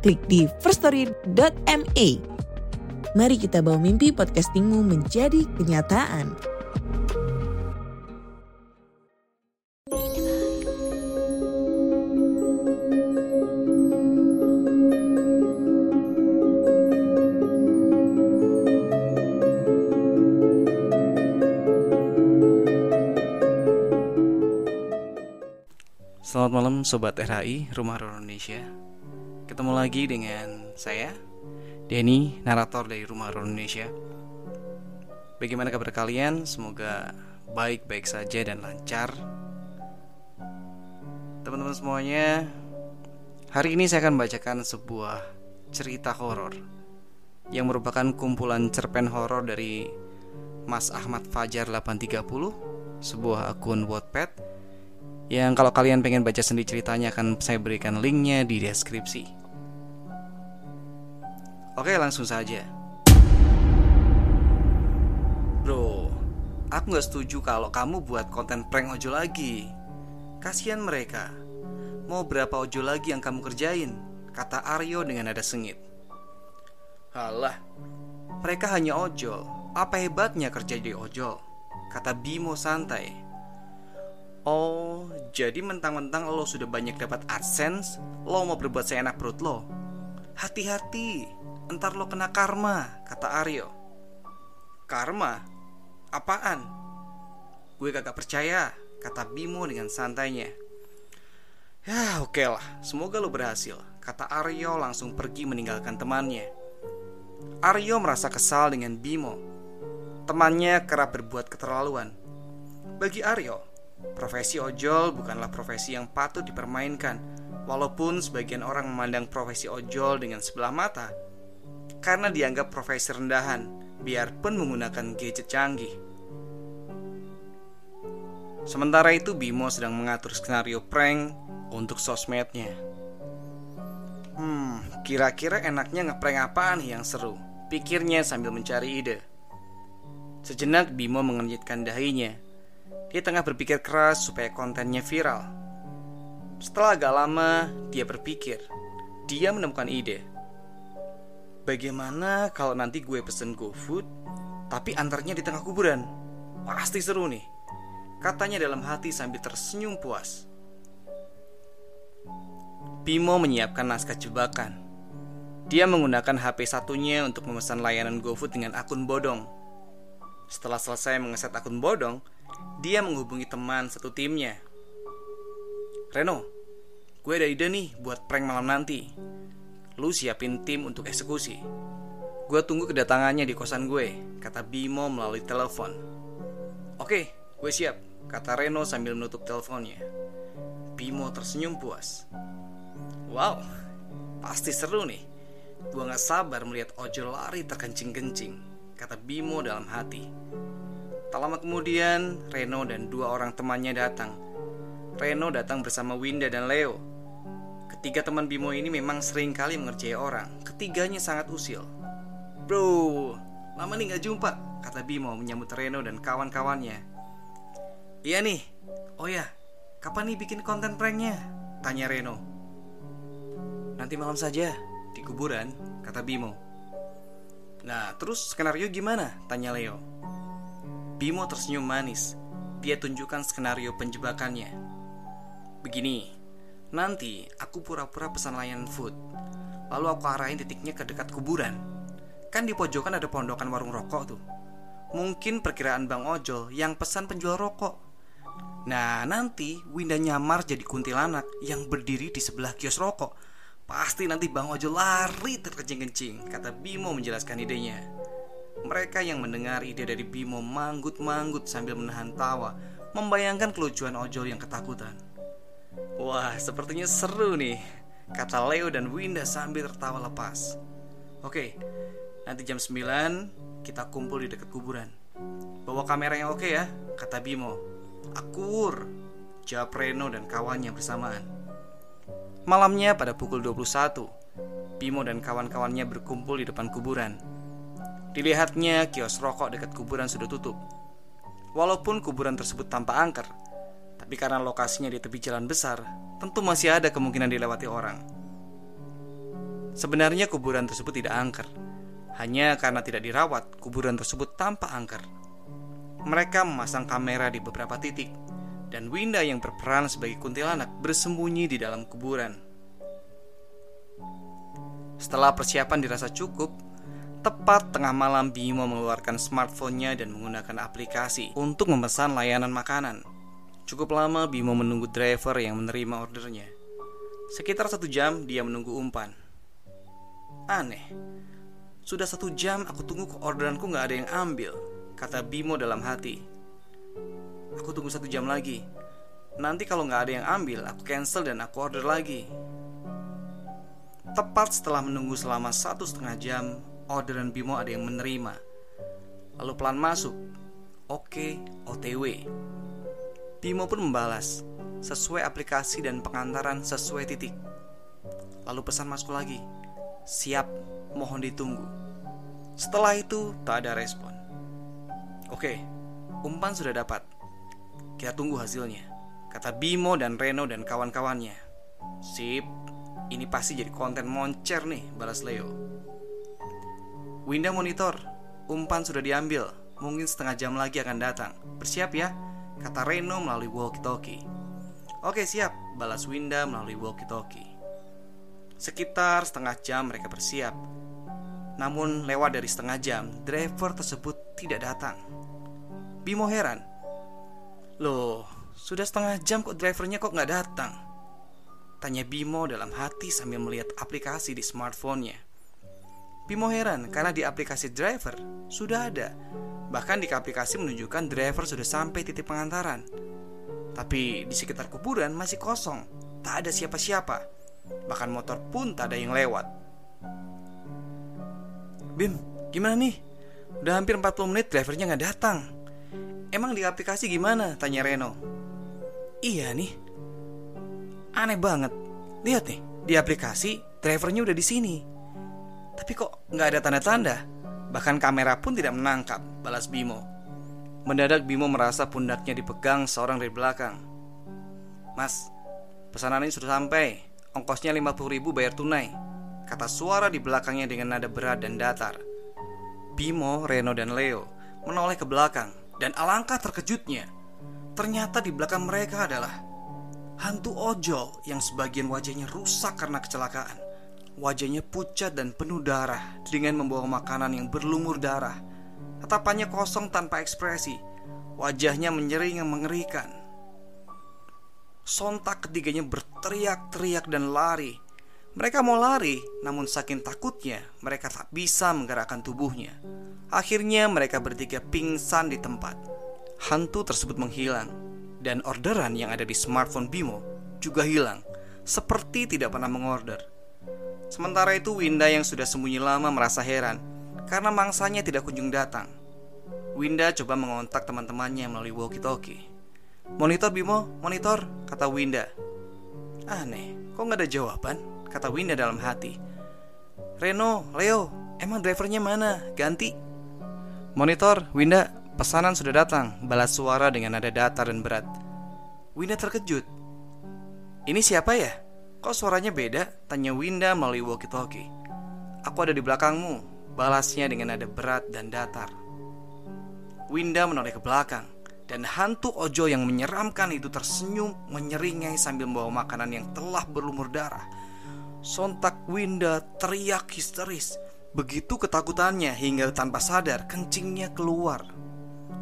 klik di firststory.me. Mari kita bawa mimpi podcastingmu menjadi kenyataan. Selamat malam Sobat RHI Rumah Horor Indonesia Ketemu lagi dengan saya Denny, narator dari Rumah Horor Indonesia Bagaimana kabar kalian? Semoga baik-baik saja dan lancar Teman-teman semuanya Hari ini saya akan membacakan sebuah cerita horor Yang merupakan kumpulan cerpen horor dari Mas Ahmad Fajar 830 Sebuah akun Wattpad yang kalau kalian pengen baca sendiri ceritanya akan saya berikan linknya di deskripsi. Oke langsung saja. Bro, aku gak setuju kalau kamu buat konten prank ojol lagi. Kasihan mereka. Mau berapa ojol lagi yang kamu kerjain? Kata Aryo dengan nada sengit. Halah, mereka hanya ojol. Apa hebatnya kerja di ojol? Kata Bimo santai. Oh, jadi mentang-mentang lo sudah banyak dapat AdSense, lo mau berbuat seenak perut lo. Hati-hati, entar lo kena karma, kata Aryo. Karma? Apaan? Gue kagak percaya, kata Bimo dengan santainya. Ya oke lah, semoga lo berhasil, kata Aryo langsung pergi meninggalkan temannya. Aryo merasa kesal dengan Bimo. Temannya kerap berbuat keterlaluan. Bagi Aryo, Profesi ojol bukanlah profesi yang patut dipermainkan, walaupun sebagian orang memandang profesi ojol dengan sebelah mata karena dianggap profesi rendahan, biarpun menggunakan gadget canggih. Sementara itu, Bimo sedang mengatur skenario prank untuk sosmednya. Hmm, kira-kira enaknya ngeprank apa nih yang seru? Pikirnya sambil mencari ide. Sejenak Bimo mengenyitkan dahinya dia tengah berpikir keras supaya kontennya viral. Setelah agak lama, dia berpikir. Dia menemukan ide. Bagaimana kalau nanti gue pesen GoFood, tapi antarnya di tengah kuburan? Pasti seru nih. Katanya dalam hati sambil tersenyum puas. Bimo menyiapkan naskah jebakan. Dia menggunakan HP satunya untuk memesan layanan GoFood dengan akun bodong. Setelah selesai mengeset akun bodong, dia menghubungi teman satu timnya. Reno, gue ada ide nih buat prank malam nanti. Lu siapin tim untuk eksekusi. Gue tunggu kedatangannya di kosan gue, kata Bimo melalui telepon. Oke, gue siap, kata Reno sambil menutup teleponnya. Bimo tersenyum puas. Wow, pasti seru nih. Gue gak sabar melihat ojol lari terkencing-kencing, kata Bimo dalam hati. Tak lama kemudian, Reno dan dua orang temannya datang. Reno datang bersama Winda dan Leo. Ketiga teman Bimo ini memang sering kali mengerjai orang. Ketiganya sangat usil. Bro, lama nih gak jumpa, kata Bimo menyambut Reno dan kawan-kawannya. Iya nih, oh ya, kapan nih bikin konten pranknya? Tanya Reno. Nanti malam saja, di kuburan, kata Bimo. Nah, terus skenario gimana? Tanya Leo. Bimo tersenyum manis. Dia tunjukkan skenario penjebakannya. Begini, nanti aku pura-pura pesan layanan food. Lalu aku arahin titiknya ke dekat kuburan. Kan di pojokan ada pondokan warung rokok tuh. Mungkin perkiraan Bang Ojol yang pesan penjual rokok. Nah, nanti Winda nyamar jadi kuntilanak yang berdiri di sebelah kios rokok. Pasti nanti Bang Ojol lari terkencing-kencing, kata Bimo menjelaskan idenya. Mereka yang mendengar ide dari Bimo manggut-manggut sambil menahan tawa, membayangkan kelucuan ojol yang ketakutan. Wah, sepertinya seru nih. kata Leo dan Winda sambil tertawa lepas. Oke, nanti jam 9 kita kumpul di dekat kuburan. Bawa kamera yang oke ya, kata Bimo. Akur, jawab Reno dan kawannya bersamaan. Malamnya pada pukul 21, Bimo dan kawan-kawannya berkumpul di depan kuburan. Dilihatnya kios rokok dekat kuburan sudah tutup. Walaupun kuburan tersebut tanpa angker, tapi karena lokasinya di tepi jalan besar, tentu masih ada kemungkinan dilewati orang. Sebenarnya kuburan tersebut tidak angker, hanya karena tidak dirawat, kuburan tersebut tanpa angker. Mereka memasang kamera di beberapa titik, dan Winda yang berperan sebagai kuntilanak bersembunyi di dalam kuburan. Setelah persiapan dirasa cukup, tepat tengah malam Bimo mengeluarkan smartphone-nya dan menggunakan aplikasi untuk memesan layanan makanan. Cukup lama Bimo menunggu driver yang menerima ordernya. Sekitar satu jam dia menunggu umpan. Aneh, sudah satu jam aku tunggu ke orderanku nggak ada yang ambil, kata Bimo dalam hati. Aku tunggu satu jam lagi. Nanti kalau nggak ada yang ambil, aku cancel dan aku order lagi. Tepat setelah menunggu selama satu setengah jam, orderan Bimo ada yang menerima. Lalu pelan masuk. Oke, OTW. Bimo pun membalas sesuai aplikasi dan pengantaran sesuai titik. Lalu pesan masuk lagi. Siap, mohon ditunggu. Setelah itu tak ada respon. Oke, umpan sudah dapat. Kita tunggu hasilnya. Kata Bimo dan Reno dan kawan-kawannya. Sip, ini pasti jadi konten moncer nih, balas Leo. Winda monitor, umpan sudah diambil, mungkin setengah jam lagi akan datang. Bersiap ya, kata Reno melalui walkie-talkie. Oke siap, balas Winda melalui walkie-talkie. Sekitar setengah jam mereka bersiap. Namun lewat dari setengah jam, driver tersebut tidak datang. Bimo heran. Loh, sudah setengah jam kok drivernya kok nggak datang? Tanya Bimo dalam hati sambil melihat aplikasi di smartphone-nya. Bimo heran karena di aplikasi driver sudah ada. Bahkan di aplikasi menunjukkan driver sudah sampai titik pengantaran. Tapi di sekitar kuburan masih kosong, tak ada siapa-siapa. Bahkan motor pun tak ada yang lewat. Bim, gimana nih? Udah hampir 40 menit drivernya nggak datang. Emang di aplikasi gimana? Tanya Reno. Iya nih, Aneh banget. Lihat nih, di aplikasi drivernya udah di sini. Tapi kok nggak ada tanda-tanda? Bahkan kamera pun tidak menangkap, balas Bimo. Mendadak Bimo merasa pundaknya dipegang seorang dari belakang. Mas, pesanan ini sudah sampai. Ongkosnya 50 ribu bayar tunai. Kata suara di belakangnya dengan nada berat dan datar. Bimo, Reno, dan Leo menoleh ke belakang. Dan alangkah terkejutnya, ternyata di belakang mereka adalah Hantu ojol yang sebagian wajahnya rusak karena kecelakaan. Wajahnya pucat dan penuh darah dengan membawa makanan yang berlumur darah. Tatapannya kosong tanpa ekspresi. Wajahnya menyering yang mengerikan. Sontak ketiganya berteriak-teriak dan lari. Mereka mau lari, namun saking takutnya mereka tak bisa menggerakkan tubuhnya. Akhirnya mereka bertiga pingsan di tempat. Hantu tersebut menghilang dan orderan yang ada di smartphone Bimo juga hilang, seperti tidak pernah mengorder. Sementara itu Winda yang sudah sembunyi lama merasa heran karena mangsanya tidak kunjung datang. Winda coba mengontak teman-temannya melalui walkie-talkie. Monitor Bimo, monitor, kata Winda. Aneh, kok nggak ada jawaban? Kata Winda dalam hati. Reno, Leo, emang drivernya mana? Ganti. Monitor, Winda, Pesanan sudah datang, balas suara dengan nada datar dan berat. Winda terkejut. Ini siapa ya? Kok suaranya beda? Tanya Winda melalui walkie-talkie. Aku ada di belakangmu, balasnya dengan nada berat dan datar. Winda menoleh ke belakang, dan hantu ojo yang menyeramkan itu tersenyum menyeringai sambil membawa makanan yang telah berlumur darah. Sontak Winda teriak histeris. Begitu ketakutannya hingga tanpa sadar kencingnya keluar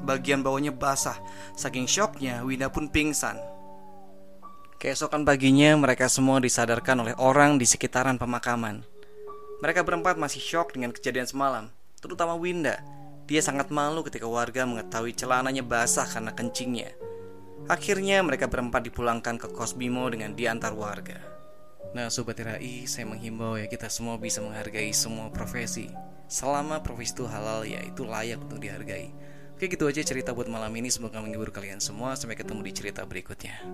bagian bawahnya basah. Saking shocknya, Winda pun pingsan. Keesokan paginya, mereka semua disadarkan oleh orang di sekitaran pemakaman. Mereka berempat masih shock dengan kejadian semalam, terutama Winda. Dia sangat malu ketika warga mengetahui celananya basah karena kencingnya. Akhirnya mereka berempat dipulangkan ke kos Bimo dengan diantar warga. Nah Sobat RAI saya menghimbau ya kita semua bisa menghargai semua profesi Selama profesi itu halal ya itu layak untuk dihargai Oke gitu aja cerita buat malam ini Semoga menghibur kalian semua Sampai ketemu di cerita berikutnya